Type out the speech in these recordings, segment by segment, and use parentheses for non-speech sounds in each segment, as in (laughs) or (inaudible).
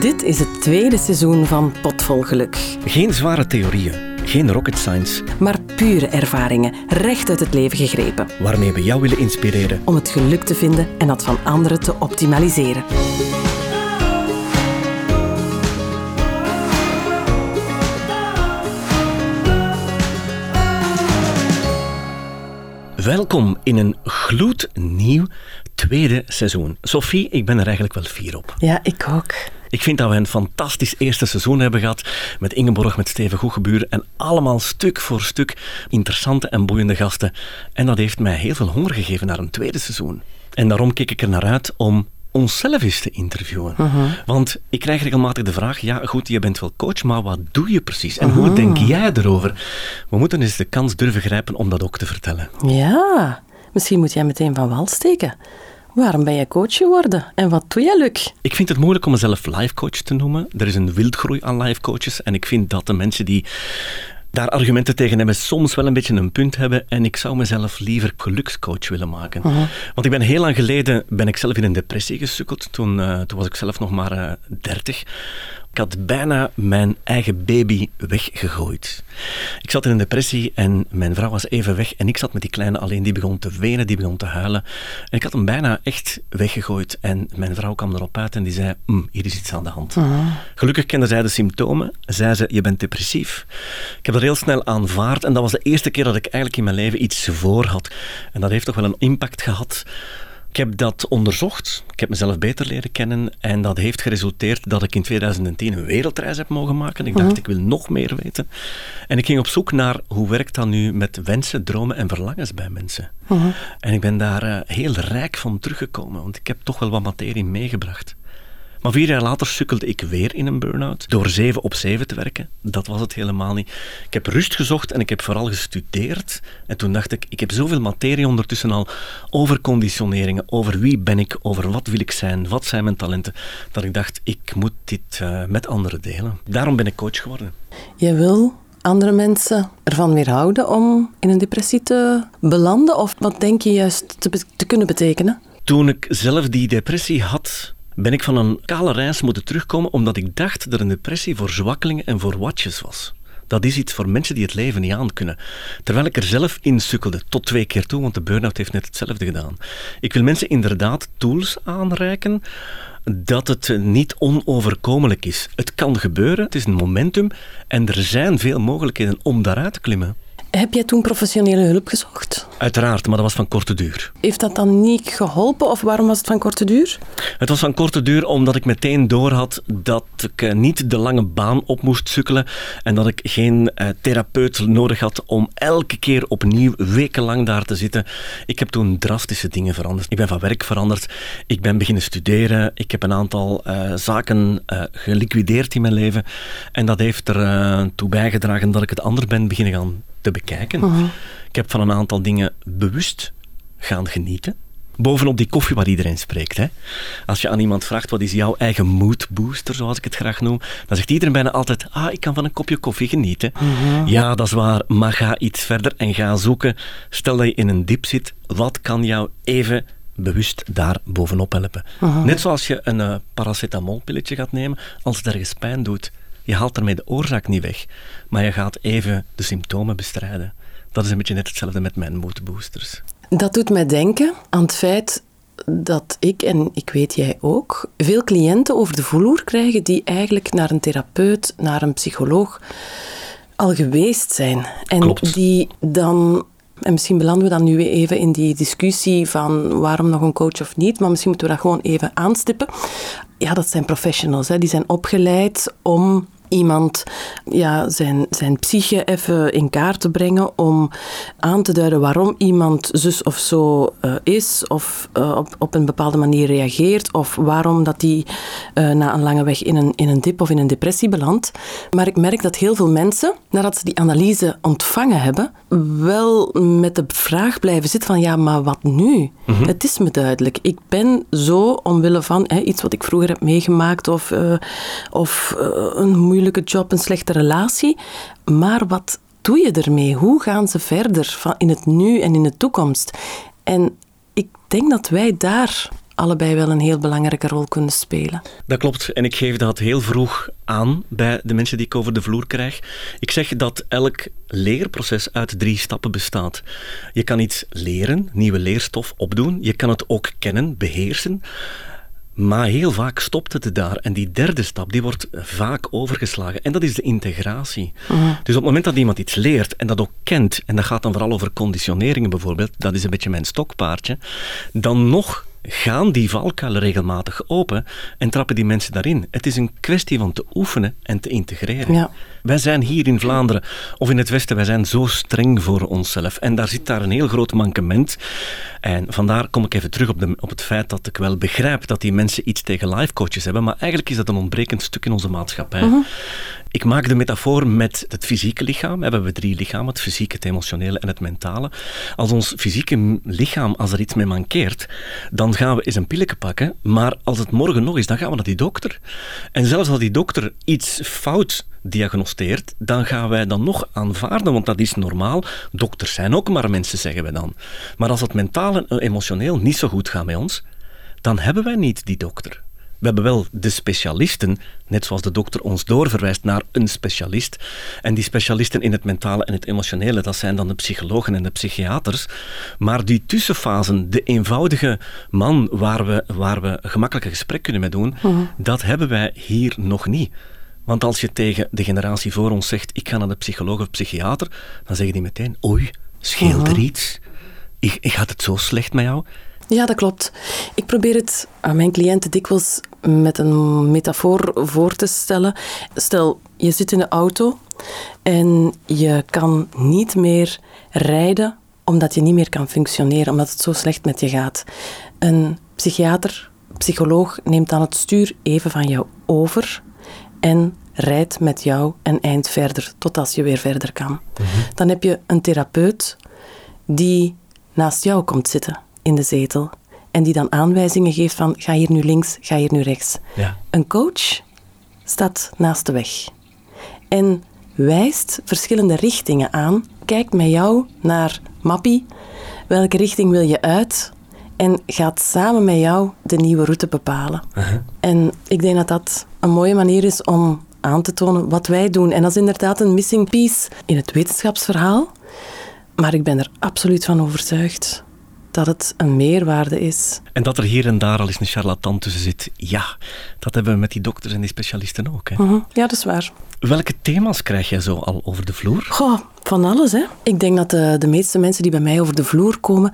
Dit is het tweede seizoen van Potvol Geluk. Geen zware theorieën, geen rocket science, maar pure ervaringen, recht uit het leven gegrepen. Waarmee we jou willen inspireren. Om het geluk te vinden en dat van anderen te optimaliseren. Welkom in een gloednieuw tweede seizoen. Sophie, ik ben er eigenlijk wel fier op. Ja, ik ook. Ik vind dat we een fantastisch eerste seizoen hebben gehad met Ingeborg, met Steven Goegebuur en allemaal stuk voor stuk interessante en boeiende gasten. En dat heeft mij heel veel honger gegeven naar een tweede seizoen. En daarom kijk ik er naar uit om onszelf eens te interviewen. Mhm. Want ik krijg regelmatig de vraag, ja goed, je bent wel coach, maar wat doe je precies? En Mhm. hoe denk jij erover? We moeten eens de kans durven grijpen om dat ook te vertellen. Ja, misschien moet jij meteen van wal steken. Waarom ben jij coach geworden en wat doe jij, Luc? Ik vind het moeilijk om mezelf life coach te noemen. Er is een wildgroei aan life coaches en ik vind dat de mensen die daar argumenten tegen hebben, soms wel een beetje een punt hebben. En ik zou mezelf liever gelukscoach willen maken. Want ik ben heel lang geleden ben ik zelf in een depressie gesukkeld. Toen, eh, toen was ik zelf nog maar eh, 30. Ik had bijna mijn eigen baby weggegooid. Ik zat in een depressie en mijn vrouw was even weg. En ik zat met die kleine alleen. Die begon te wenen, die begon te huilen. En ik had hem bijna echt weggegooid. En mijn vrouw kwam erop uit en die zei: "Mm, Hier is iets aan de hand. Gelukkig kende zij de symptomen. Zei ze: Je bent depressief. Ik heb dat heel snel aanvaard. En dat was de eerste keer dat ik eigenlijk in mijn leven iets voor had. En dat heeft toch wel een impact gehad. Ik heb dat onderzocht. Ik heb mezelf beter leren kennen. En dat heeft geresulteerd dat ik in 2010 een wereldreis heb mogen maken. Ik dacht, ik wil nog meer weten. En ik ging op zoek naar hoe werkt dat nu met wensen, dromen en verlangens bij mensen. En ik ben daar eh, heel rijk van teruggekomen. Want ik heb toch wel wat materie meegebracht. Maar vier jaar later sukkelde ik weer in een burn-out. Door zeven op zeven te werken. Dat was het helemaal niet. Ik heb rust gezocht en ik heb vooral gestudeerd. En toen dacht ik, ik heb zoveel materie ondertussen al over conditioneringen, over wie ben ik, over wat wil ik zijn, wat zijn mijn talenten, dat ik dacht, ik moet dit eh, met anderen delen. Daarom ben ik coach geworden. Jij wil andere mensen ervan weerhouden om in een depressie te belanden? Of wat denk je juist te kunnen betekenen? Toen ik zelf die depressie had, ben ik van een kale reis moeten terugkomen omdat ik dacht dat een depressie voor zwakkelingen en voor watjes was. Dat is iets voor mensen die het leven niet aan kunnen. Terwijl ik er zelf in sukkelde, tot twee keer toe, want de burn-out heeft net hetzelfde gedaan. Ik wil mensen inderdaad tools aanreiken dat het niet onoverkomelijk is. Het kan gebeuren, het is een momentum en er zijn veel mogelijkheden om daaruit te klimmen. Heb jij toen professionele hulp gezocht? Uiteraard, maar dat was van korte duur. Heeft dat dan niet geholpen of waarom was het van korte duur? Het was van korte duur omdat ik meteen doorhad dat ik eh, niet de lange baan op moest sukkelen en dat ik geen eh, therapeut nodig had om elke keer opnieuw wekenlang daar te zitten. Ik heb toen drastische dingen veranderd. Ik ben van werk veranderd. Ik ben beginnen studeren. Ik heb een aantal eh, zaken geliquideerd in mijn leven. En dat heeft er eh, toe bijgedragen dat ik het anders ben beginnen gaan te bekijken. Ik heb van een aantal dingen bewust gaan genieten. Bovenop die koffie waar iedereen spreekt. Hè. Als je aan iemand vraagt wat is jouw eigen mood booster, zoals ik het graag noem, dan zegt iedereen bijna altijd, ah, ik kan van een kopje koffie genieten. Ja, dat is waar, maar ga iets verder en ga zoeken. Stel dat je in een diep zit, wat kan jou even bewust daar bovenop helpen? Net zoals je een eh, paracetamolpilletje gaat nemen, als het ergens pijn doet. Je haalt daarmee de oorzaak niet weg, maar je gaat even de symptomen bestrijden. Dat is een beetje net hetzelfde met mijn mood boosters. Dat doet mij denken aan het feit dat ik, en ik weet jij ook, veel cliënten over de vloer krijgen die eigenlijk naar een therapeut, naar een psycholoog al geweest zijn. En Klopt. die dan, en misschien belanden we dan nu weer even in die discussie van waarom nog een coach of niet, maar misschien moeten we dat gewoon even aanstippen. Ja, dat zijn professionals, hè. die zijn opgeleid om iemand ja, zijn, zijn psyche even in kaart te brengen om aan te duiden waarom iemand zus of zo eh, is of eh, op, op een bepaalde manier reageert of waarom dat die eh, na een lange weg in een, in een dip of in een depressie belandt. Maar ik merk dat heel veel mensen, nadat ze die analyse ontvangen hebben, wel met de vraag blijven zitten van ja, maar wat nu? Het is me duidelijk. Ik ben zo omwille van hè, iets wat ik vroeger heb meegemaakt of, of een moeilijke job, een slechte relatie. Maar wat doe je ermee? Hoe gaan ze verder in het nu en in de toekomst? En ik denk dat wij daar allebei wel een heel belangrijke rol kunnen spelen. Dat klopt. En ik geef dat heel vroeg aan bij de mensen die ik over de vloer krijg. Ik zeg dat elk leerproces uit drie stappen bestaat. Je kan iets leren, nieuwe leerstof opdoen. Je kan het ook kennen, beheersen. Maar heel vaak stopt het daar. En die derde stap die wordt vaak overgeslagen. En dat is de integratie. Mhm. Dus op het moment dat iemand iets leert en dat ook kent, en dat gaat dan vooral over conditioneringen bijvoorbeeld, dat is een beetje mijn stokpaardje, dan nog gaan die valkuilen regelmatig open en trappen die mensen daarin. Het is een kwestie van te oefenen en te integreren. Ja. Wij zijn hier in Vlaanderen of in het Westen, wij zijn zo streng voor onszelf. En daar zit daar een heel groot mankement. En vandaar kom ik even terug op, de, op het feit dat ik wel begrijp dat die mensen iets tegen life coaches hebben, maar eigenlijk is dat een ontbrekend stuk in onze maatschappij. Mhm. Ik maak de metafoor met het fysieke lichaam. We hebben drie lichamen, het fysieke, het emotionele en het mentale. Als ons fysieke lichaam, als er iets mee mankeert, dan gaan we eens een pilletje pakken. Maar als het morgen nog is, dan gaan we naar die dokter. En zelfs als die dokter iets fout diagnosteert, dan gaan wij dan nog aanvaarden, want dat is normaal. Dokters zijn ook maar mensen, zeggen we dan. Maar als het mentaal en emotioneel niet zo goed gaat met ons, dan hebben wij niet die dokter. We hebben wel de specialisten, net zoals de dokter ons doorverwijst naar een specialist. En die specialisten in het mentale en het emotionele, dat zijn dan de psychologen en de psychiaters. Maar die tussenfasen, de eenvoudige man waar we, waar we gemakkelijk een gesprek kunnen mee doen, mhm. dat hebben wij hier nog niet. Want als je tegen de generatie voor ons zegt, ik ga naar de psycholoog of psychiater, dan zeggen die meteen, oei, scheelt er mhm. iets? Ik, ik gaat het zo slecht met jou? Ja, dat klopt. Ik probeer het aan mijn cliënten dikwijls met een metafoor voor te stellen. Stel, je zit in de auto en je kan niet meer rijden omdat je niet meer kan functioneren, omdat het zo slecht met je gaat. Een psychiater, psycholoog neemt dan het stuur even van jou over en rijdt met jou een eind verder, tot als je weer verder kan. Mhm. Dan heb je een therapeut die naast jou komt zitten in de zetel en die dan aanwijzingen geeft van ga hier nu links, ga hier nu rechts. Ja. Een coach staat naast de weg en wijst verschillende richtingen aan, kijkt met jou naar Mappie, welke richting wil je uit en gaat samen met jou de nieuwe route bepalen. Uh-huh. En ik denk dat dat een mooie manier is om aan te tonen wat wij doen. En dat is inderdaad een missing piece in het wetenschapsverhaal. Maar ik ben er absoluut van overtuigd dat het een meerwaarde is. En dat er hier en daar al eens een charlatan tussen zit, ja, dat hebben we met die dokters en die specialisten ook. Hè? Mhm. Ja, dat is waar. Welke thema's krijg jij zo al over de vloer? Goh, van alles. Hè. Ik denk dat de, de meeste mensen die bij mij over de vloer komen,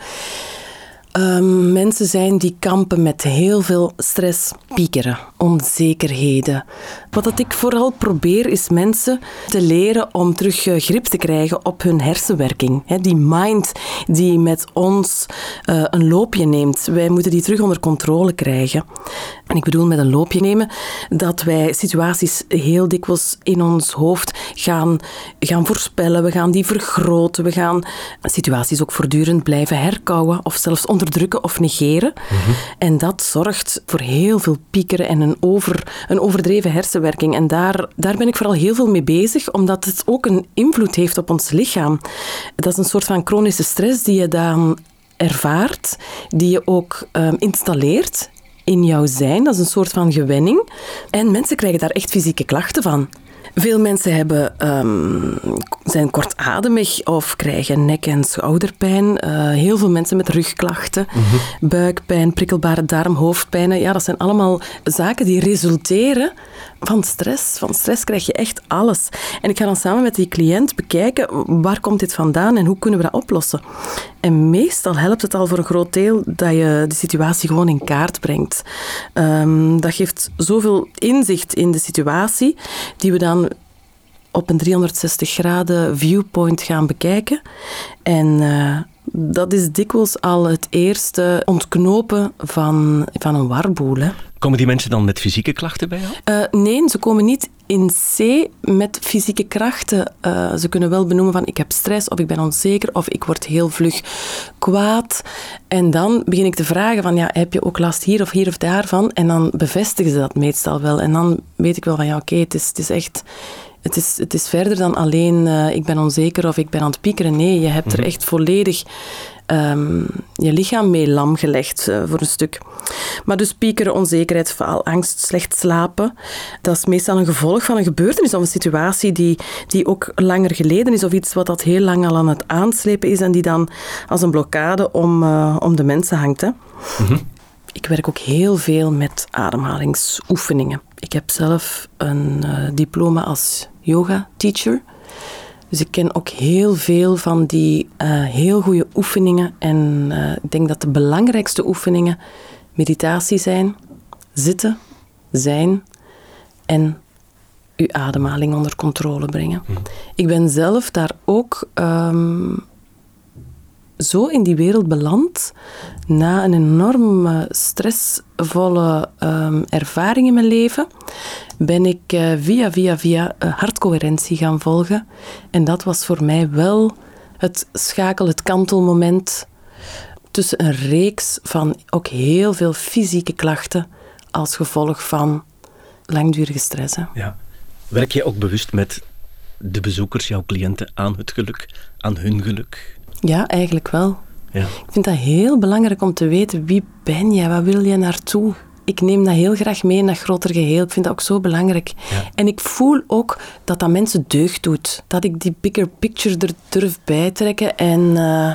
um, mensen zijn die kampen met heel veel stress, piekeren, onzekerheden. Wat dat ik vooral probeer is mensen te leren om terug eh, grip te krijgen op hun hersenwerking. die mind die met ons uh, een loopje neemt. Wij moeten die terug onder controle krijgen. En ik bedoel met een loopje nemen dat wij situaties heel dikwijls in ons hoofd gaan, gaan voorspellen. We gaan die vergroten. We gaan situaties ook voortdurend blijven herkouwen of zelfs onderdrukken of negeren. Mhm. En dat zorgt voor heel veel piekeren en een, over, een overdreven hersenwerking. En daar, daar ben ik vooral heel veel mee bezig, omdat het ook een invloed heeft op ons lichaam. Dat is een soort van chronische stress die je dan ervaart, die je ook um, installeert in jouw zijn. Dat is een soort van gewenning. En mensen krijgen daar echt fysieke klachten van. Veel mensen hebben, um, zijn kortademig of krijgen nek- en schouderpijn. Uh, heel veel mensen met rugklachten, mhm. buikpijn, prikkelbare darm, hoofdpijnen. Ja, dat zijn allemaal zaken die resulteren van stress. Van stress krijg je echt alles. En ik ga dan samen met die cliënt bekijken waar komt dit vandaan en hoe kunnen we dat oplossen. En meestal helpt het al voor een groot deel dat je de situatie gewoon in kaart brengt. Um, dat geeft zoveel inzicht in de situatie die we dan op een 360 graden viewpoint gaan bekijken. En uh, dat is dikwijls al het eerste ontknopen van, van een warboel. Hè. Komen die mensen dan met fysieke klachten bij jou? Uh, nee, ze komen niet in C met fysieke krachten. Uh, ze kunnen wel benoemen van ik heb stress of ik ben onzeker of ik word heel vlug kwaad. En dan begin ik te vragen van ja, heb je ook last hier of hier of daarvan? En dan bevestigen ze dat meestal wel. En dan weet ik wel van ja, oké, het, is, het is echt het is, het is verder dan alleen uh, ik ben onzeker of ik ben aan het piekeren. Nee, je hebt er mhm. echt volledig um, je lichaam mee lam gelegd uh, voor een stuk. Maar dus piekeren, onzekerheid, faalangst, slecht slapen, dat is meestal een gevolg van een gebeurtenis of een situatie die, die ook langer geleden is of iets wat dat heel lang al aan het aanslepen is en die dan als een blokkade om, uh, om de mensen hangt. Hè. Mhm. Ik werk ook heel veel met ademhalingsoefeningen. Ik heb zelf een uh, diploma als yoga teacher. Dus ik ken ook heel veel van die uh, heel goede oefeningen. En uh, ik denk dat de belangrijkste oefeningen meditatie zijn, zitten, zijn en uw ademhaling onder controle brengen. Mhm. Ik ben zelf daar ook um, zo in die wereld beland na een enorm stressvolle um, ervaring in mijn leven ben ik uh, via, via, via uh, hartcoherentie gaan volgen. En dat was voor mij wel het schakel, het kantelmoment tussen een reeks van ook heel veel fysieke klachten als gevolg van langdurige stress. Hè. Ja. Werk je ook bewust met de bezoekers, jouw cliënten, aan het geluk, aan hun geluk? Ja, eigenlijk wel. Ja. Ik vind dat heel belangrijk om te weten wie ben jij, waar wil je naartoe? Ik neem dat heel graag mee in dat groter geheel. Ik vind dat ook zo belangrijk. En ik voel ook dat dat mensen deugd doet. Dat ik die bigger picture er durf bijtrekken. En uh,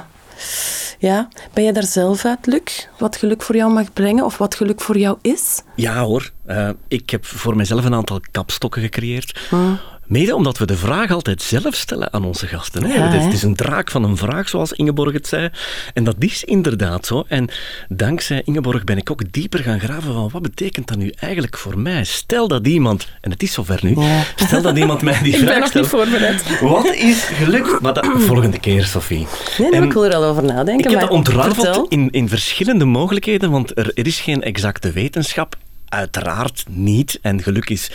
ja, ben je daar zelf uit, Luc? Wat geluk voor jou mag brengen of wat geluk voor jou is? Ja hoor. Uh, ik heb voor mezelf een aantal kapstokken gecreëerd. Hmm. Mede omdat we de vraag altijd zelf stellen aan onze gasten. Hè? Ja, het, is, een draak van een vraag, zoals Ingeborg het zei. En dat is inderdaad zo. En dankzij Ingeborg ben ik ook dieper gaan graven van wat betekent dat nu eigenlijk voor mij? Stel dat iemand, en het is zover nu, stel dat iemand mij die vraag (laughs) stelt. Ik ben nog niet voorbereid. Wat is geluk? Maar dat, volgende keer, Sophie. Nee, ik wil er al over nadenken. Ik heb dat ontrafeld in, in verschillende mogelijkheden, want er, er is geen exacte wetenschap Uiteraard niet. En geluk is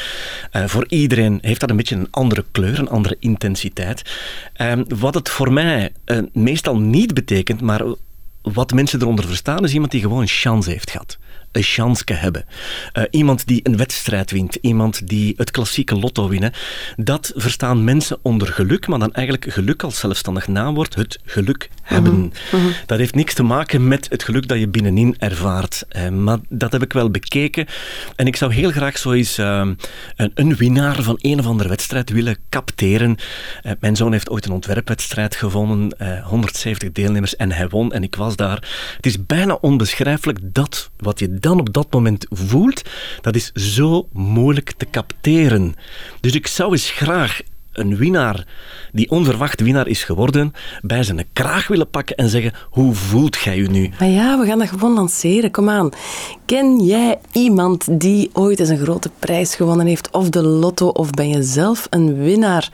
uh, voor iedereen, heeft dat een beetje een andere kleur, een andere intensiteit. Uh, wat het voor mij uh, meestal niet betekent, maar wat mensen eronder verstaan, is iemand die gewoon een chance heeft gehad een chance hebben. Uh, iemand die een wedstrijd wint, iemand die het klassieke lotto winnen. Dat verstaan mensen onder geluk, maar dan eigenlijk geluk als zelfstandig naamwoord, het geluk hebben. Mhm, mhm. Dat heeft niks te maken met het geluk dat je binnenin ervaart. Uh, maar dat heb ik wel bekeken. En ik zou heel graag zo eens uh, een, een, winnaar van een of andere wedstrijd willen capteren. mijn zoon heeft ooit een ontwerpwedstrijd gewonnen, 170 deelnemers, en hij won en ik was daar. Het is bijna onbeschrijfelijk dat wat je dan op dat moment voelt, dat is zo moeilijk te capteren. Dus ik zou eens graag een winnaar, die onverwacht winnaar is geworden, bij zijn kraag willen pakken en zeggen: Hoe voelt jij je nu? Maar ja, we gaan dat gewoon lanceren. Kom aan. Ken jij iemand die ooit eens een grote prijs gewonnen heeft, of de lotto, of ben je zelf een winnaar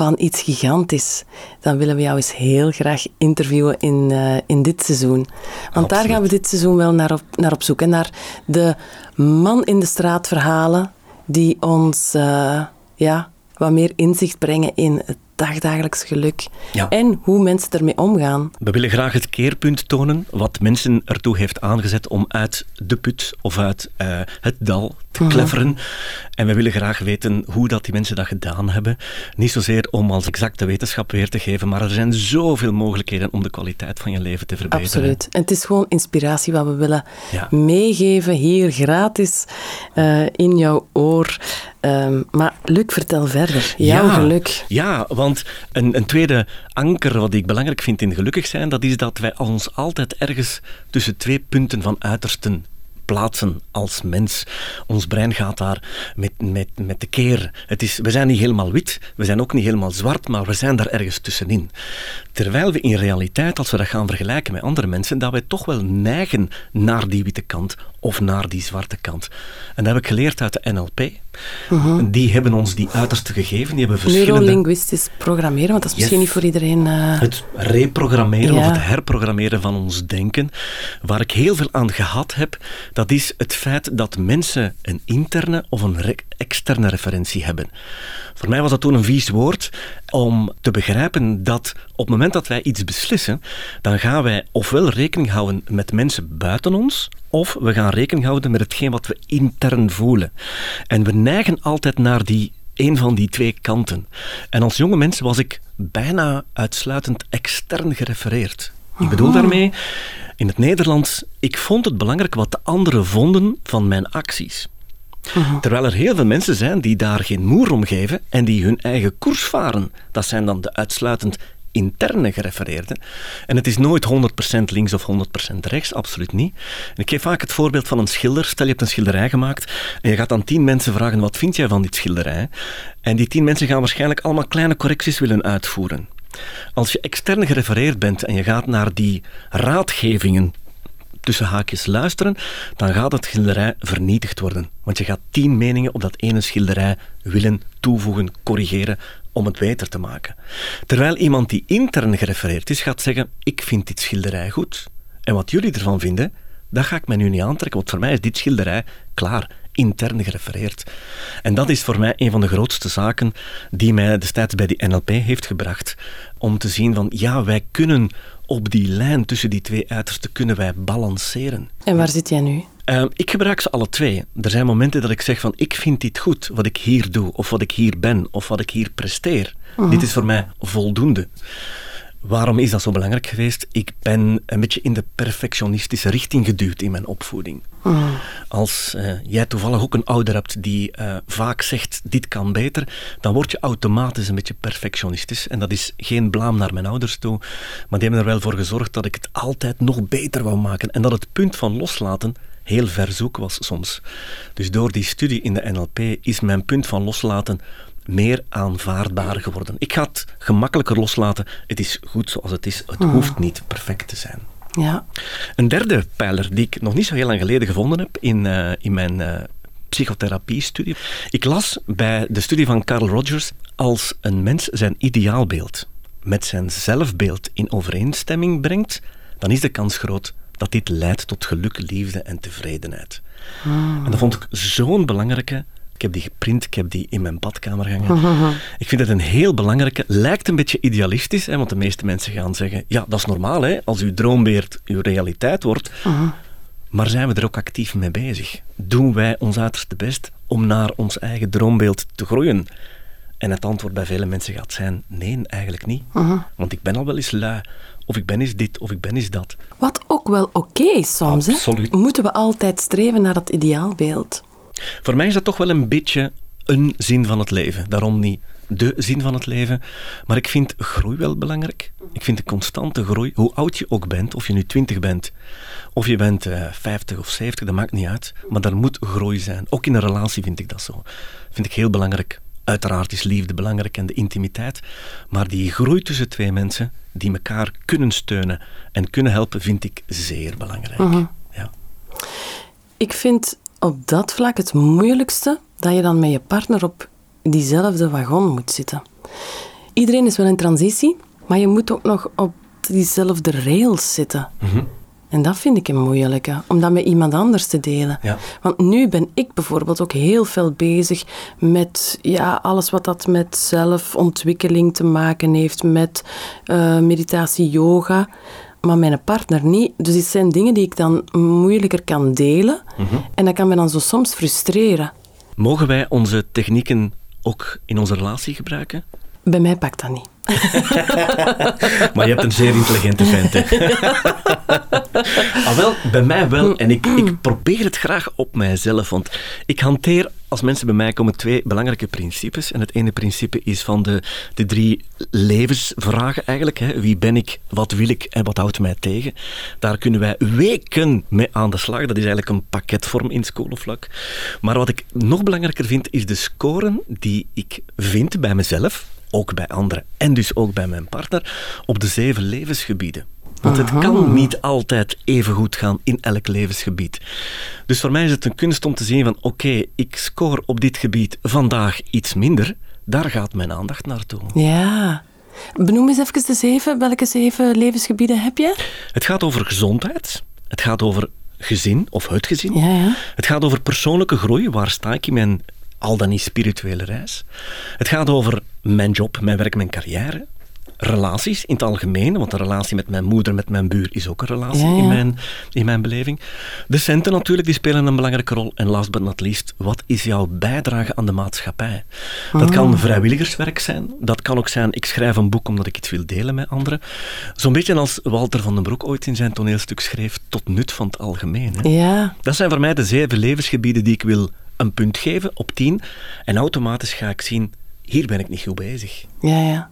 van iets gigantisch, dan willen we jou eens heel graag interviewen in, uh, in dit seizoen. Want daar gaan we dit seizoen wel naar op, naar op zoek. En naar de man in de straat verhalen die ons uh, ja, wat meer inzicht brengen in het dagdagelijks geluk. En hoe mensen ermee omgaan. We willen graag het keerpunt tonen wat mensen ertoe heeft aangezet om uit de put of uit uh, het dal te mhm. klefferen. En we willen graag weten hoe dat die mensen dat gedaan hebben. Niet zozeer om als exacte wetenschap weer te geven, maar er zijn zoveel mogelijkheden om de kwaliteit van je leven te verbeteren. Absoluut. En het is gewoon inspiratie wat we willen meegeven hier gratis uh, in jouw oor. Um, maar Luc, vertel verder. Jouw ja, geluk. Ja, want een, een tweede anker wat ik belangrijk vind in gelukkig zijn, dat is dat wij ons altijd ergens tussen twee punten van uitersten plaatsen als mens. Ons brein gaat daar met, met, met de keer. Het is, we zijn niet helemaal wit, we zijn ook niet helemaal zwart, maar we zijn daar ergens tussenin. Terwijl we in realiteit, als we dat gaan vergelijken met andere mensen, dat wij toch wel neigen naar die witte kant of naar die zwarte kant. En dat heb ik geleerd uit de NLP. Mhm. Die hebben ons die uiterste gegeven. Die hebben verschillende... Neurolinguistisch programmeren, want dat is misschien niet voor iedereen... Uh... Het reprogrammeren of het herprogrammeren van ons denken. Waar ik heel veel aan gehad heb, dat is het feit dat mensen een interne of een externe referentie hebben. Voor mij was dat toen een vies woord om te begrijpen dat op het moment dat wij iets beslissen, dan gaan wij ofwel rekening houden met mensen buiten ons, of we gaan rekening houden met hetgeen wat we intern voelen. En we neigen altijd naar die een van die twee kanten. En als jonge mens was ik bijna uitsluitend extern gerefereerd. Ik bedoel daarmee, In het Nederlands, ik vond het belangrijk wat de anderen vonden van mijn acties. Terwijl er heel veel mensen zijn die daar geen moer om geven en die hun eigen koers varen. Dat zijn dan de uitsluitend interne gerefereerde. En het is nooit 100% links of 100% rechts, absoluut niet. Ik geef vaak het voorbeeld van een schilder. Stel je hebt een schilderij gemaakt en je gaat dan tien mensen vragen wat vind jij van dit schilderij? En die tien mensen gaan waarschijnlijk allemaal kleine correcties willen uitvoeren. Als je extern gerefereerd bent en je gaat naar die raadgevingen tussen haakjes luisteren, dan gaat het schilderij vernietigd worden. Want je gaat tien meningen op dat ene schilderij willen toevoegen, corrigeren, om het beter te maken. Terwijl iemand die intern gerefereerd is, gaat zeggen: Ik vind dit schilderij goed. En wat jullie ervan vinden, dat ga ik mij nu niet aantrekken, want voor mij is dit schilderij klaar, intern gerefereerd. En dat is voor mij een van de grootste zaken die mij destijds bij die NLP heeft gebracht. Om te zien van, ja, wij kunnen op die lijn tussen die twee uitersten kunnen wij balanceren. En waar zit jij nu? Uh, ik gebruik ze alle twee. Er zijn momenten dat ik zeg van ik vind dit goed, wat ik hier doe, of wat ik hier ben, of wat ik hier presteer. Mhm. Dit is voor mij voldoende. Waarom is dat zo belangrijk geweest? Ik ben een beetje in de perfectionistische richting geduwd in mijn opvoeding. Mhm. Als uh, jij toevallig ook een ouder hebt die uh, vaak zegt dit kan beter, dan word je automatisch een beetje perfectionistisch. En dat is geen blaam naar mijn ouders toe, maar die hebben er wel voor gezorgd dat ik het altijd nog beter wou maken. En dat het punt van loslaten heel ver zoek was soms. Dus door die studie in de NLP is mijn punt van loslaten meer aanvaardbaar geworden. Ik ga het gemakkelijker loslaten. Het is goed zoals het is. Het hmm. hoeft niet perfect te zijn. Ja. Een derde pijler die ik nog niet zo heel lang geleden gevonden heb in, uh, in mijn uh, psychotherapie-studie. Ik las bij de studie van Carl Rogers als een mens zijn ideaalbeeld met zijn zelfbeeld in overeenstemming brengt, dan is de kans groot dat dit leidt tot geluk, liefde en tevredenheid. Hmm. En dat vond ik zo'n belangrijke. Ik heb die geprint, ik heb die in mijn badkamer hangen. (laughs) Ik vind het een heel belangrijke, lijkt een beetje idealistisch, hè, want de meeste mensen gaan zeggen, ja, dat is normaal, hè, als uw droombeeld uw realiteit wordt. Maar zijn we er ook actief mee bezig? Doen wij ons uiterste best om naar ons eigen droombeeld te groeien? En het antwoord bij vele mensen gaat zijn: nee, eigenlijk niet. Want ik ben al wel eens lui. Of ik ben eens dit, of ik ben eens dat. Wat ook wel oké is soms. Absoluut. Hè? Moeten we altijd streven naar dat ideaalbeeld? Voor mij is dat toch wel een beetje een zin van het leven. Daarom niet de zin van het leven. Maar ik vind groei wel belangrijk. Ik vind de constante groei, hoe oud je ook bent, of je nu 20 bent, of je bent uh, eh, 50 of 70, dat maakt niet uit. Maar er moet groei zijn. Ook in een relatie vind ik dat zo. Vind ik heel belangrijk. Uiteraard is liefde belangrijk en de intimiteit. Maar die groei tussen twee mensen die elkaar kunnen steunen en kunnen helpen, vind ik zeer belangrijk. Mhm. ja. Ik vind op dat vlak het moeilijkste dat je dan met je partner op diezelfde wagon moet zitten. Iedereen is wel in transitie, maar je moet ook nog op diezelfde rails zitten. Mm en dat vind ik een moeilijke, om dat met iemand anders te delen. Ja. Want nu ben ik bijvoorbeeld ook heel veel bezig met ja, alles wat dat met zelfontwikkeling te maken heeft, met uh, meditatie, yoga. Maar mijn partner niet. Dus het zijn dingen die ik dan moeilijker kan delen. Mhm. En dat kan me dan zo soms frustreren. Mogen wij onze technieken ook in onze relatie gebruiken? Bij mij pakt dat niet. (laughs) maar je hebt een zeer intelligente vent. (laughs) ah, wel, bij mij wel. En ik, ik probeer het graag op mijzelf. Want ik hanteer, als mensen bij mij komen, twee belangrijke principes. En het ene principe is van de, de drie levensvragen eigenlijk. Hè. Wie ben ik, wat wil ik en wat houdt mij tegen? Daar kunnen wij weken mee aan de slag. Dat is eigenlijk een pakketvorm in schoolvlak. Maar wat ik nog belangrijker vind, is de scoren die ik vind bij mezelf ook bij anderen en dus ook bij mijn partner, op de zeven levensgebieden. Want het kan niet altijd even goed gaan in elk levensgebied. Dus voor mij is het een kunst om te zien van oké, ik score op dit gebied vandaag iets minder. Daar gaat mijn aandacht naartoe. Ja. Benoem eens even de zeven. Welke zeven levensgebieden heb je? Het gaat over gezondheid. Het gaat over gezin of het gezin. Ja, ja. Het gaat over persoonlijke groei. Waar sta ik in mijn al dan niet spirituele reis. Het gaat over mijn job, mijn werk, mijn carrière. relaties in het algemeen, want een relatie met mijn moeder, met mijn buur is ook een relatie Ja, ja. In, mijn, in mijn beleving. De centen natuurlijk, die spelen een belangrijke rol. En last but not least, wat is jouw bijdrage aan de maatschappij? Dat Oh. kan vrijwilligerswerk zijn, dat kan ook zijn, ik schrijf een boek omdat ik iets wil delen met anderen. Zo'n beetje als Walter van den Broek ooit in zijn toneelstuk schreef, tot nut van het algemeen. Hè? Ja, Dat zijn voor mij de zeven levensgebieden die ik wil een punt geven op tien. En automatisch ga ik zien, hier ben ik niet goed bezig. ja, ja.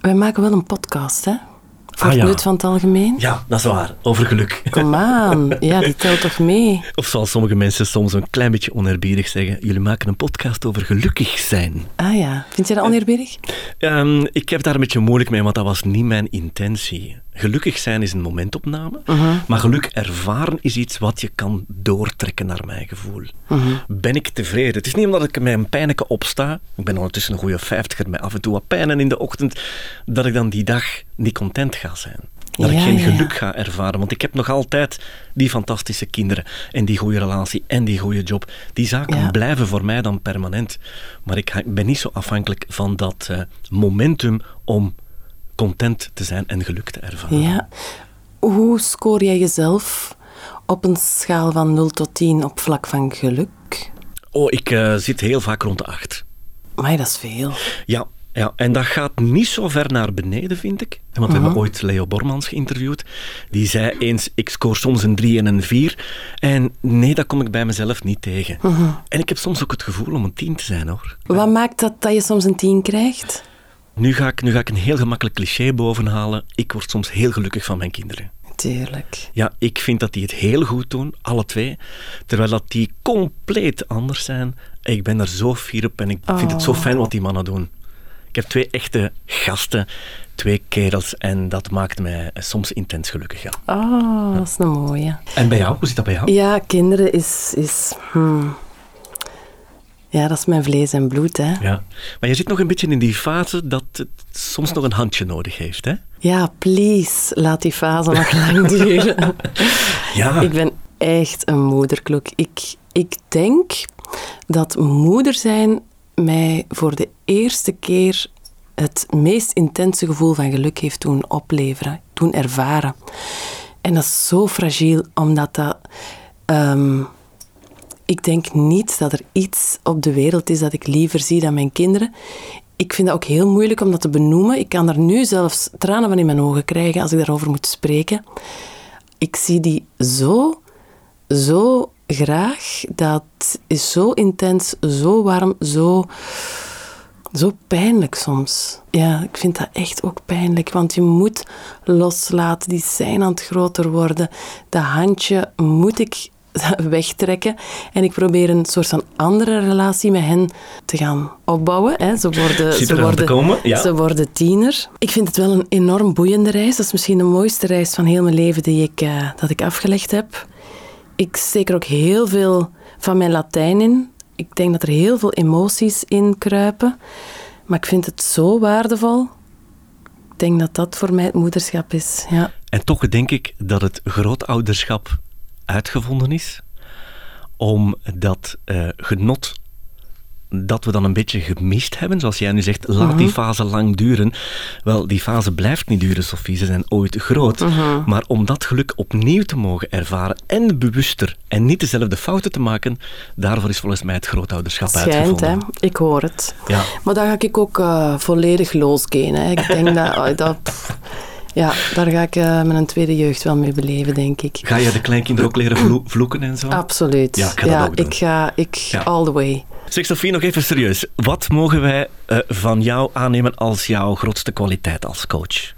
Wij maken wel een podcast, hè? Voor Ah, het ja. van het algemeen. Ja, dat is waar. Over geluk. Kom aan. Ja, die telt toch mee? (laughs) Of zoals sommige mensen soms een klein beetje oneerbiedig zeggen, jullie maken een podcast over gelukkig zijn. Ah ja. Vind je dat oneerbiedig? Ehm, ik heb daar een beetje moeilijk mee, want dat was niet mijn intentie. Gelukkig zijn is een momentopname, maar geluk ervaren is iets wat je kan doortrekken naar mijn gevoel. Ben ik tevreden? Het is niet omdat ik met een pijnlijke opsta, ik ben ondertussen een goede vijftiger met af en toe wat pijnen in de ochtend, dat ik dan die dag niet content ga zijn. Dat Ja, ik geen ja. geluk ga ervaren, want ik heb nog altijd die fantastische kinderen en die goede relatie en die goede job. Die zaken Ja. blijven voor mij dan permanent. Maar ik ben niet zo afhankelijk van dat eh, momentum om content te zijn en geluk te ervaren. Ja. Hoe scoor jij jezelf op een schaal van 0 tot 10 op vlak van geluk? Oh, ik eh, zit heel vaak rond de acht. Maar dat is veel. Ja, ja, en dat gaat niet zo ver naar beneden, vind ik. Want we hebben ooit Leo Bormans geïnterviewd. Die zei eens, ik scoor soms een 3 en een 4. En nee, dat kom ik bij mezelf niet tegen. En ik heb soms ook het gevoel om een 10 te zijn, hoor. Wat maakt dat dat je soms een 10 krijgt? Nu ga, ik, nu ga ik een heel gemakkelijk cliché bovenhalen. Ik word soms heel gelukkig van mijn kinderen. Tuurlijk. Ja, ik vind dat die het heel goed doen, alle twee. Terwijl dat die compleet anders zijn. Ik ben er zo fier op en ik vind het zo fijn wat die mannen doen. Ik heb twee echte gasten, twee kerels en dat maakt mij soms intens gelukkig. Ja. Oh, dat is een mooie. En bij jou, hoe zit dat bij jou? Ja, kinderen is... is hmm. Ja, dat is mijn vlees en bloed, hè. Ja. Maar je zit nog een beetje in die fase dat het soms nog een handje nodig heeft, hè? Ja, please, laat die fase nog lang (laughs) duren. Ja. Ik ben echt een moederklok. Ik, ik denk dat moeder zijn mij voor de eerste keer het meest intense gevoel van geluk heeft doen opleveren, doen ervaren. En dat is zo fragiel, omdat dat... ehm, ik denk niet dat er iets op de wereld is dat ik liever zie dan mijn kinderen. Ik vind dat ook heel moeilijk om dat te benoemen. Ik kan er nu zelfs tranen van in mijn ogen krijgen als ik daarover moet spreken. Ik zie die zo, zo graag. Dat is zo intens, zo warm, zo, zo pijnlijk soms. Ja, ik vind dat echt ook pijnlijk, want je moet loslaten. Die zijn aan het groter worden. Dat handje moet ik (laughs) wegtrekken. En ik probeer een soort van andere relatie met hen te gaan opbouwen. Hè. Ze worden, ze worden, ja. ze worden tiener. Ik vind het wel een enorm boeiende reis. Dat is misschien de mooiste reis van heel mijn leven die ik, eh, dat ik afgelegd heb. Ik steek er ook heel veel van mijn Latijn in. Ik denk dat er heel veel emoties in kruipen. Maar ik vind het zo waardevol. Ik denk dat dat voor mij het moederschap is. Ja. En toch denk ik dat het grootouderschap uitgevonden is, omdat eh, genot dat we dan een beetje gemist hebben, zoals jij nu zegt, laat die fase lang duren. Wel, die fase blijft niet duren, Sophie, ze zijn ooit groot. Maar om dat geluk opnieuw te mogen ervaren en bewuster en niet dezelfde fouten te maken, daarvoor is volgens mij het grootouderschap Schijnt, uitgevonden. hè. Ik hoor het. Ja. Maar daar ga ik ook eh, volledig losgaan. Ik denk (laughs) dat... oh, dat ja, daar ga ik eh, mijn tweede jeugd wel mee beleven, denk ik. Ga je de kleinkinderen ook leren vlo- vloeken en zo? Absoluut. Ja, ik ga dat ook doen. ik ga... Ik, Ja. All the way. Zeg Sophie, nog even serieus. Wat mogen wij eh, van jou aannemen als jouw grootste kwaliteit als coach?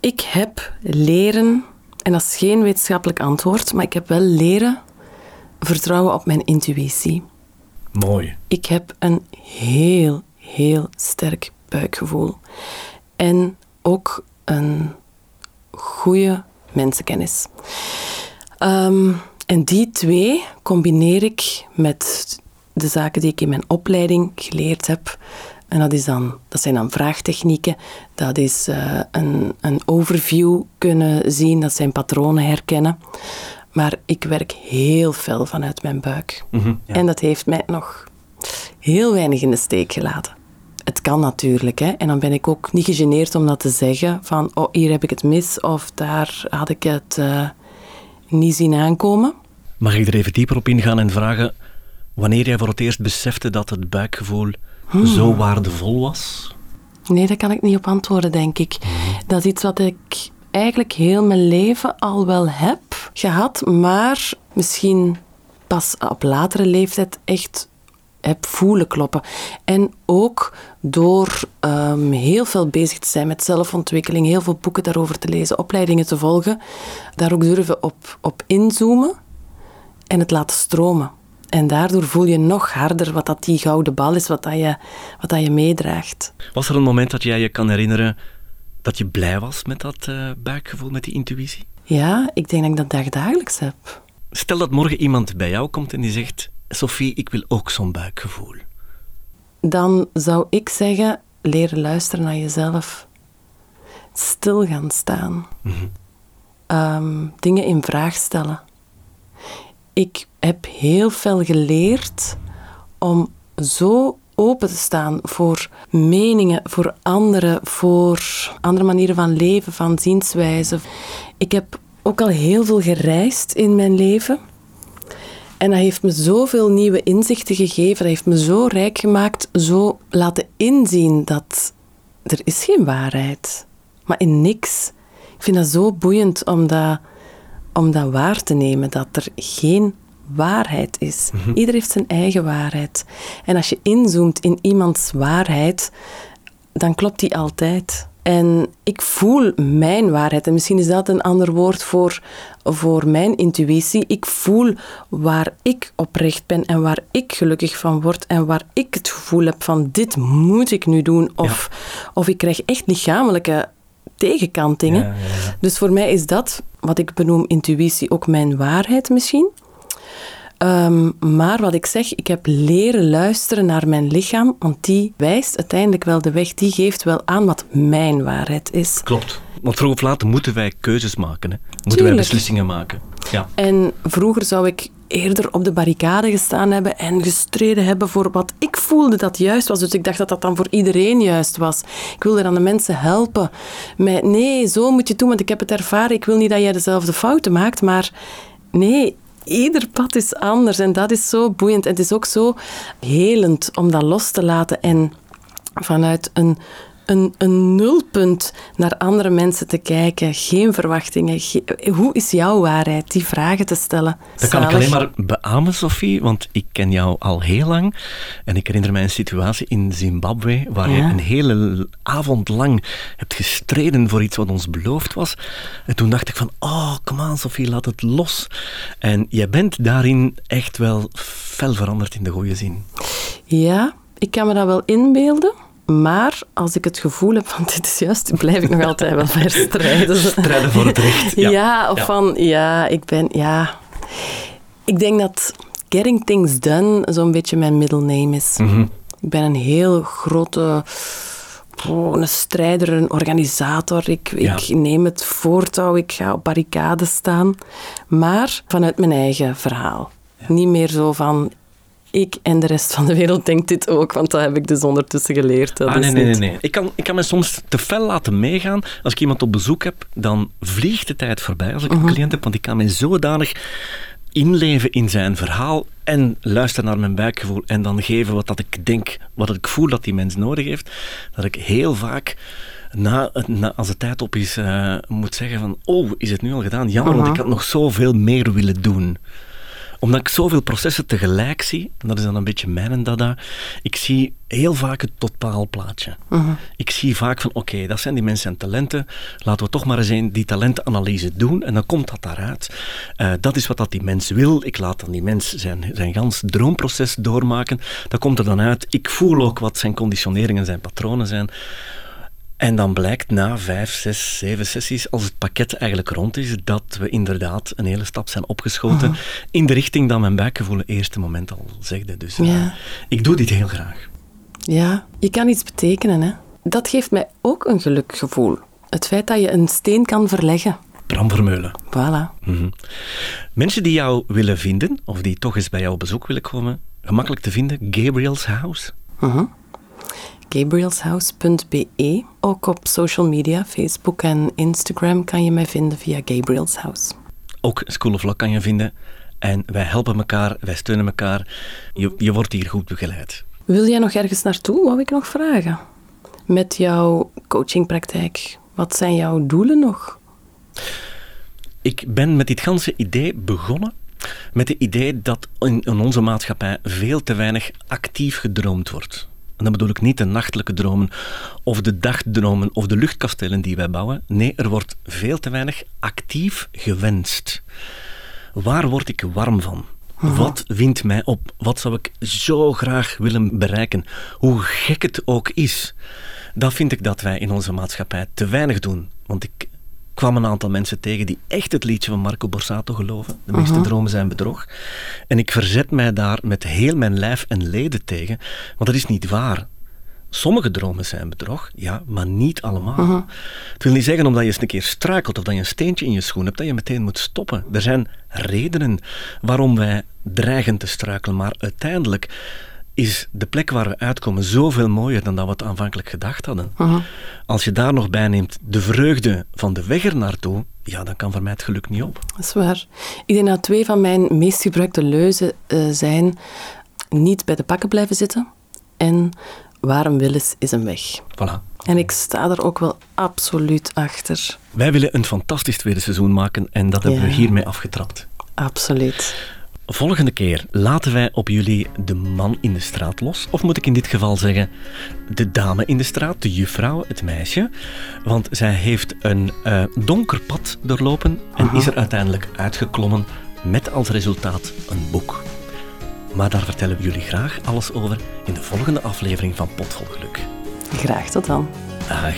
Ik heb leren, en dat is geen wetenschappelijk antwoord, maar ik heb wel leren vertrouwen op mijn intuïtie. Mooi. Ik heb een heel, heel sterk buikgevoel. En ook een goede mensenkennis. Ehm, en die twee combineer ik met de zaken die ik in mijn opleiding geleerd heb. En dat, is dan, dat zijn dan vraagtechnieken, dat is eh, een, een overview kunnen zien, dat zijn patronen herkennen. Maar ik werk heel fel vanuit mijn buik. Mhm, ja. En dat heeft mij nog heel weinig in de steek gelaten. Het kan natuurlijk. Hè. En dan ben ik ook niet gegeneerd om dat te zeggen. Van, oh, hier heb ik het mis. Of daar had ik het uh, niet zien aankomen. Mag ik er even dieper op ingaan en vragen... Wanneer jij voor het eerst besefte dat het buikgevoel hmm. zo waardevol was? Nee, daar kan ik niet op antwoorden, denk ik. Hmm. Dat is iets wat ik eigenlijk heel mijn leven al wel heb gehad, maar misschien pas op latere leeftijd echt heb voelen kloppen. En ook door um, heel veel bezig te zijn met zelfontwikkeling, heel veel boeken daarover te lezen, opleidingen te volgen, daar ook durven op, op inzoomen en het laten stromen. En daardoor voel je nog harder wat dat die gouden bal is, wat dat je, wat dat je meedraagt. Was er een moment dat jij je kan herinneren dat je blij was met dat uh, buikgevoel, met die intuïtie? Ja, ik denk dat ik dat dagelijks heb. Stel dat morgen iemand bij jou komt en die zegt: Sophie, ik wil ook zo'n buikgevoel. Dan zou ik zeggen: leren luisteren naar jezelf. Stil gaan staan. Mhm. Ehm, dingen in vraag stellen. Ik heb heel veel geleerd om zo open te staan voor meningen, voor anderen, voor andere manieren van leven, van zienswijze. Ik heb ook al heel veel gereisd in mijn leven. En dat heeft me zoveel nieuwe inzichten gegeven. Dat heeft me zo rijk gemaakt, zo laten inzien dat er is geen waarheid. Maar in niks. Ik vind dat zo boeiend om dat, om dat waar te nemen, dat er geen waarheid is. Mm Ieder heeft zijn eigen waarheid. En als je inzoomt in iemands waarheid, dan klopt die altijd. En ik voel mijn waarheid. En misschien is dat een ander woord voor, voor mijn intuïtie. Ik voel waar ik oprecht ben en waar ik gelukkig van word. En waar ik het gevoel heb van dit moet ik nu doen. Of, of ik krijg echt lichamelijke tegenkantingen. Ja, ja, dus voor mij is dat, wat ik benoem intuïtie, ook mijn waarheid misschien. Um, maar wat ik zeg, ik heb leren luisteren naar mijn lichaam, want die wijst uiteindelijk wel de weg, die geeft wel aan wat mijn waarheid is. Klopt. Want vroeg of laat moeten wij keuzes maken, hè? moeten wij beslissingen maken. Ja. En vroeger zou ik eerder op de barricade gestaan hebben en gestreden hebben voor wat ik voelde dat juist was. Dus ik dacht dat dat dan voor iedereen juist was. Ik wilde dan de mensen helpen. Met, nee, zo moet je doen, want ik heb het ervaren. Ik wil niet dat jij dezelfde fouten maakt, maar nee, ieder pad is anders en dat is zo boeiend. En het is ook zo helend om dat los te laten en vanuit een, een, een nulpunt naar andere mensen te kijken. Geen verwachtingen. hoe is jouw waarheid? Die vragen te stellen. Dat kan ik alleen maar beamen, Sophie, want ik ken jou al heel lang. En ik herinner mij een situatie in Zimbabwe waar je een hele avond lang hebt gestreden voor iets wat ons beloofd was. En toen dacht ik van, oh, kom aan Sophie, laat het los. En jij bent daarin echt wel fel veranderd in de goede zin. Ja, ik kan me dat wel inbeelden. Maar als ik het gevoel heb van (laughs) dit is juist, blijf ik nog altijd wel verstrijden. Strijden voor het recht. Ja, ja of van ja, ik ben ja. Ik denk dat getting things done zo'n beetje mijn middle name is. Mhm. Ik ben een heel grote oh, een strijder, een organisator. Ik, ik neem het voortouw, ik ga op barricades staan. Maar vanuit mijn eigen verhaal. Niet meer zo van ik en de rest van de wereld denkt dit ook, want dat heb ik dus ondertussen geleerd. ah, nee, nee, nee, nee. Ik kan, ik kan me soms te fel laten meegaan. Als ik iemand op bezoek heb, dan vliegt de tijd voorbij als ik een mhm. cliënt heb, want ik kan me zodanig inleven in zijn verhaal en luisteren naar mijn buikgevoel en dan geven wat dat ik denk, wat ik voel dat die mens nodig heeft, dat ik heel vaak na, na, als de tijd op is, uh, moet zeggen van, oh, is het nu al gedaan? Jammer, want ik had nog zoveel meer willen doen omdat ik zoveel processen tegelijk zie, en dat is dan een beetje mijn dada, ik zie heel vaak het totaalplaatje. Uh Ik zie vaak van, oké, dat zijn die mensen en talenten, laten we toch maar eens een die talentenanalyse doen, en dan komt dat daaruit. Uh, dat is wat dat die mens wil, ik laat dan die mens zijn, zijn gans droomproces doormaken, dat komt er dan uit. Ik voel ook wat zijn conditioneringen, zijn patronen zijn. En dan blijkt na vijf, zes, zeven sessies, als het pakket eigenlijk rond is, dat we inderdaad een hele stap zijn opgeschoten mhm. in de richting dat mijn buikgevoel het eerste moment al zegde. Dus ja. ik doe dit heel graag. Ja, je kan iets betekenen. Hè? Dat geeft mij ook een gelukgevoel. Het feit dat je een steen kan verleggen. Bram Vermeulen. Voilà. Mhm. Mensen die jou willen vinden, of die toch eens bij jou op bezoek willen komen, gemakkelijk te vinden, Gabriel's House. Uh gabrielshouse.be. Ook op social media, Facebook en Instagram, kan je mij vinden via Gabriels House. Ook School of Law kan je vinden. En wij helpen elkaar, wij steunen elkaar. Je, je wordt hier goed begeleid. Wil jij nog ergens naartoe? Wou ik nog vragen? Met jouw coachingpraktijk, wat zijn jouw doelen nog? Ik ben met dit ganse idee begonnen met het idee dat in, in onze maatschappij veel te weinig actief gedroomd wordt. En dan bedoel ik niet de nachtelijke dromen of de dagdromen of de luchtkastelen die wij bouwen. Nee, er wordt veel te weinig actief gewenst. Waar word ik warm van? Wat wint mij op? Wat zou ik zo graag willen bereiken? Hoe gek het ook is. Dat vind ik dat wij in onze maatschappij te weinig doen. Want ik kwam een aantal mensen tegen die echt het liedje van Marco Borsato geloven. De meeste dromen zijn bedrog. En ik verzet mij daar met heel mijn lijf en leden tegen, want dat is niet waar. Sommige dromen zijn bedrog, ja, maar niet allemaal. Het wil niet zeggen omdat je eens een keer struikelt of dat je een steentje in je schoen hebt, dat je meteen moet stoppen. Er zijn redenen waarom wij dreigen te struikelen, maar uiteindelijk is de plek waar we uitkomen zoveel mooier dan dat we het aanvankelijk gedacht hadden. Als je daar nog bij neemt de vreugde van de weg er naartoe, ja, dan kan voor mij het geluk niet op. Dat is waar. Ik denk dat twee van mijn meest gebruikte leuzen uh, zijn niet bij de pakken blijven zitten en waar een wil is, is een weg. Voilà. En ik sta er ook wel absoluut achter. Wij willen een fantastisch tweede seizoen maken en dat hebben ja. we hiermee afgetrapt. Absoluut. Volgende keer laten wij op jullie de man in de straat los. Of moet ik in dit geval zeggen, de dame in de straat, de juffrouw, het meisje. Want zij heeft een uh, donker pad doorlopen en Aha. is er uiteindelijk uitgeklommen met als resultaat een boek. Maar daar vertellen we jullie graag alles over in de volgende aflevering van Potvol Geluk. Graag tot dan. Dag.